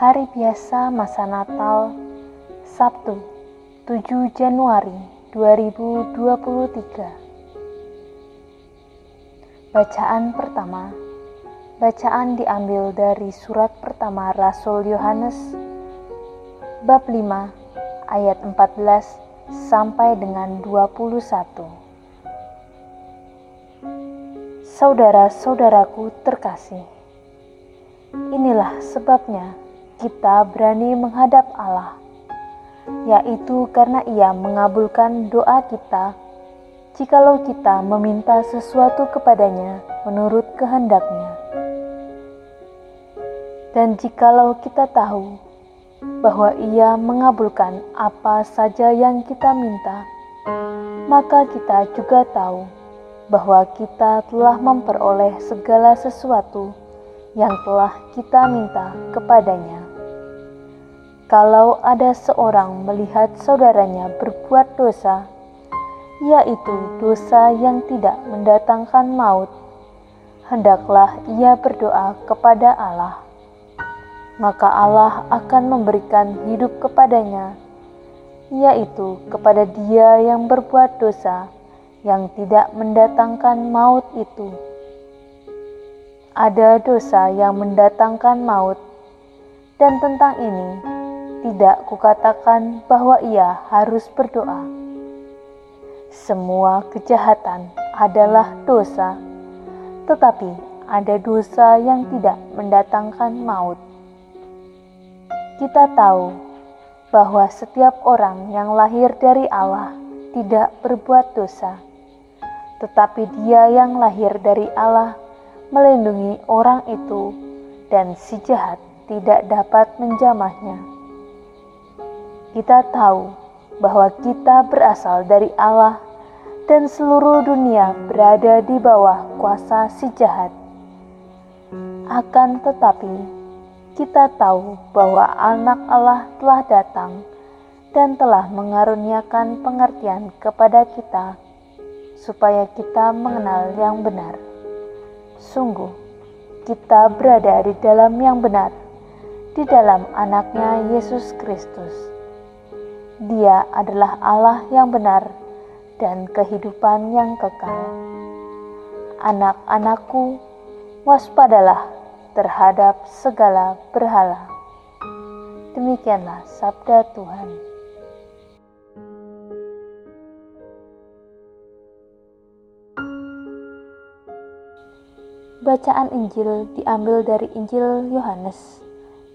Hari biasa masa Natal Sabtu 7 Januari 2023 Bacaan pertama. Bacaan diambil dari surat pertama Rasul Yohanes bab 5 ayat 14 sampai dengan 21 Saudara-saudaraku terkasih Inilah sebabnya kita berani menghadap Allah, yaitu karena Ia mengabulkan doa kita jikalau kita meminta sesuatu kepadanya menurut kehendaknya. Dan jikalau kita tahu bahwa Ia mengabulkan apa saja yang kita minta, maka kita juga tahu bahwa kita telah memperoleh segala sesuatu yang telah kita minta kepadanya. Kalau ada seorang melihat saudaranya berbuat dosa, yaitu dosa yang tidak mendatangkan maut, hendaklah ia berdoa kepada Allah. Maka Allah akan memberikan hidup kepadanya, yaitu kepada dia yang berbuat dosa yang tidak mendatangkan maut itu. Ada dosa yang mendatangkan maut, dan tentang ini tidak kukatakan bahwa ia harus berdoa. Semua kejahatan adalah dosa, tetapi ada dosa yang tidak mendatangkan maut. Kita tahu bahwa setiap orang yang lahir dari Allah tidak berbuat dosa, tetapi Dia yang lahir dari Allah melindungi orang itu, dan si jahat tidak dapat menjamahnya kita tahu bahwa kita berasal dari Allah dan seluruh dunia berada di bawah kuasa si jahat. Akan tetapi, kita tahu bahwa Anak Allah telah datang dan telah mengaruniakan pengertian kepada kita, supaya kita mengenal yang benar. Sungguh, kita berada di dalam yang benar, di dalam Anaknya Yesus Kristus dia adalah Allah yang benar dan kehidupan yang kekal. Anak-anakku, waspadalah terhadap segala berhala. Demikianlah sabda Tuhan. Bacaan Injil diambil dari Injil Yohanes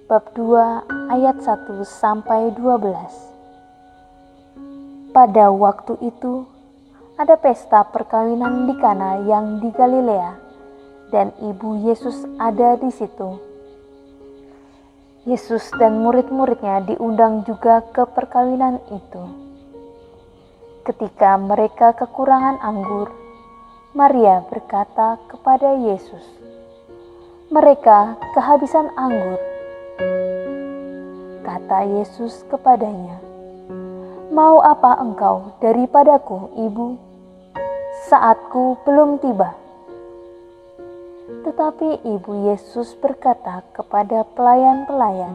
bab 2 ayat 1 sampai 12. Pada waktu itu, ada pesta perkawinan di Kana yang di Galilea, dan ibu Yesus ada di situ. Yesus dan murid-muridnya diundang juga ke perkawinan itu. Ketika mereka kekurangan anggur, Maria berkata kepada Yesus, "Mereka kehabisan anggur." Kata Yesus kepadanya, Mau apa engkau daripadaku, ibu? Saatku belum tiba. Tetapi ibu Yesus berkata kepada pelayan-pelayan,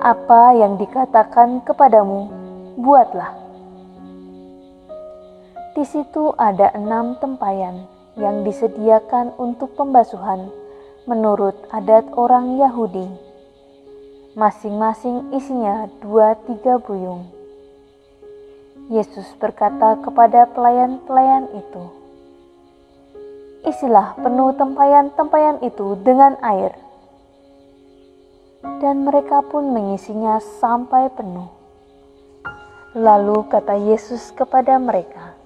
"Apa yang dikatakan kepadamu, buatlah." Di situ ada enam tempayan yang disediakan untuk pembasuhan menurut adat orang Yahudi. Masing-masing isinya dua tiga buyung. Yesus berkata kepada pelayan-pelayan itu, "Isilah penuh tempayan-tempayan itu dengan air." Dan mereka pun mengisinya sampai penuh. Lalu kata Yesus kepada mereka,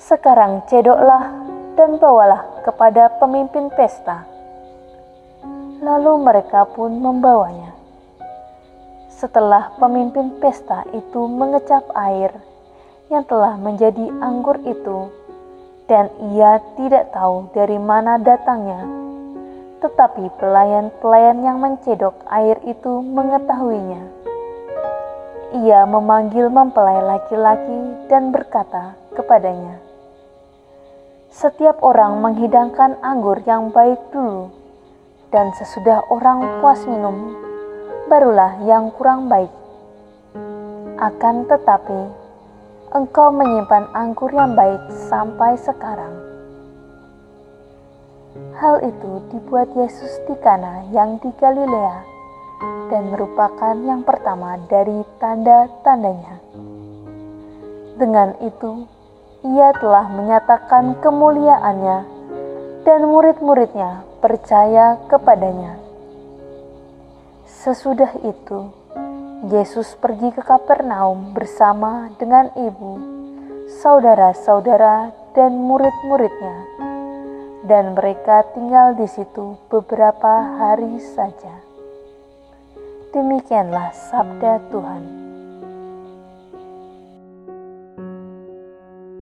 "Sekarang cedoklah dan bawalah kepada pemimpin pesta." Lalu mereka pun membawanya. Setelah pemimpin pesta itu mengecap air yang telah menjadi anggur itu, dan ia tidak tahu dari mana datangnya, tetapi pelayan-pelayan yang mencedok air itu mengetahuinya. Ia memanggil mempelai laki-laki dan berkata kepadanya, "Setiap orang menghidangkan anggur yang baik dulu, dan sesudah orang puas minum, barulah yang kurang baik. Akan tetapi, engkau menyimpan anggur yang baik sampai sekarang. Hal itu dibuat Yesus di Kana yang di Galilea dan merupakan yang pertama dari tanda-tandanya. Dengan itu, ia telah menyatakan kemuliaannya dan murid-muridnya percaya kepadanya. Sesudah itu, Yesus pergi ke Kapernaum bersama dengan ibu, saudara-saudara, dan murid-muridnya, dan mereka tinggal di situ beberapa hari saja. Demikianlah sabda Tuhan.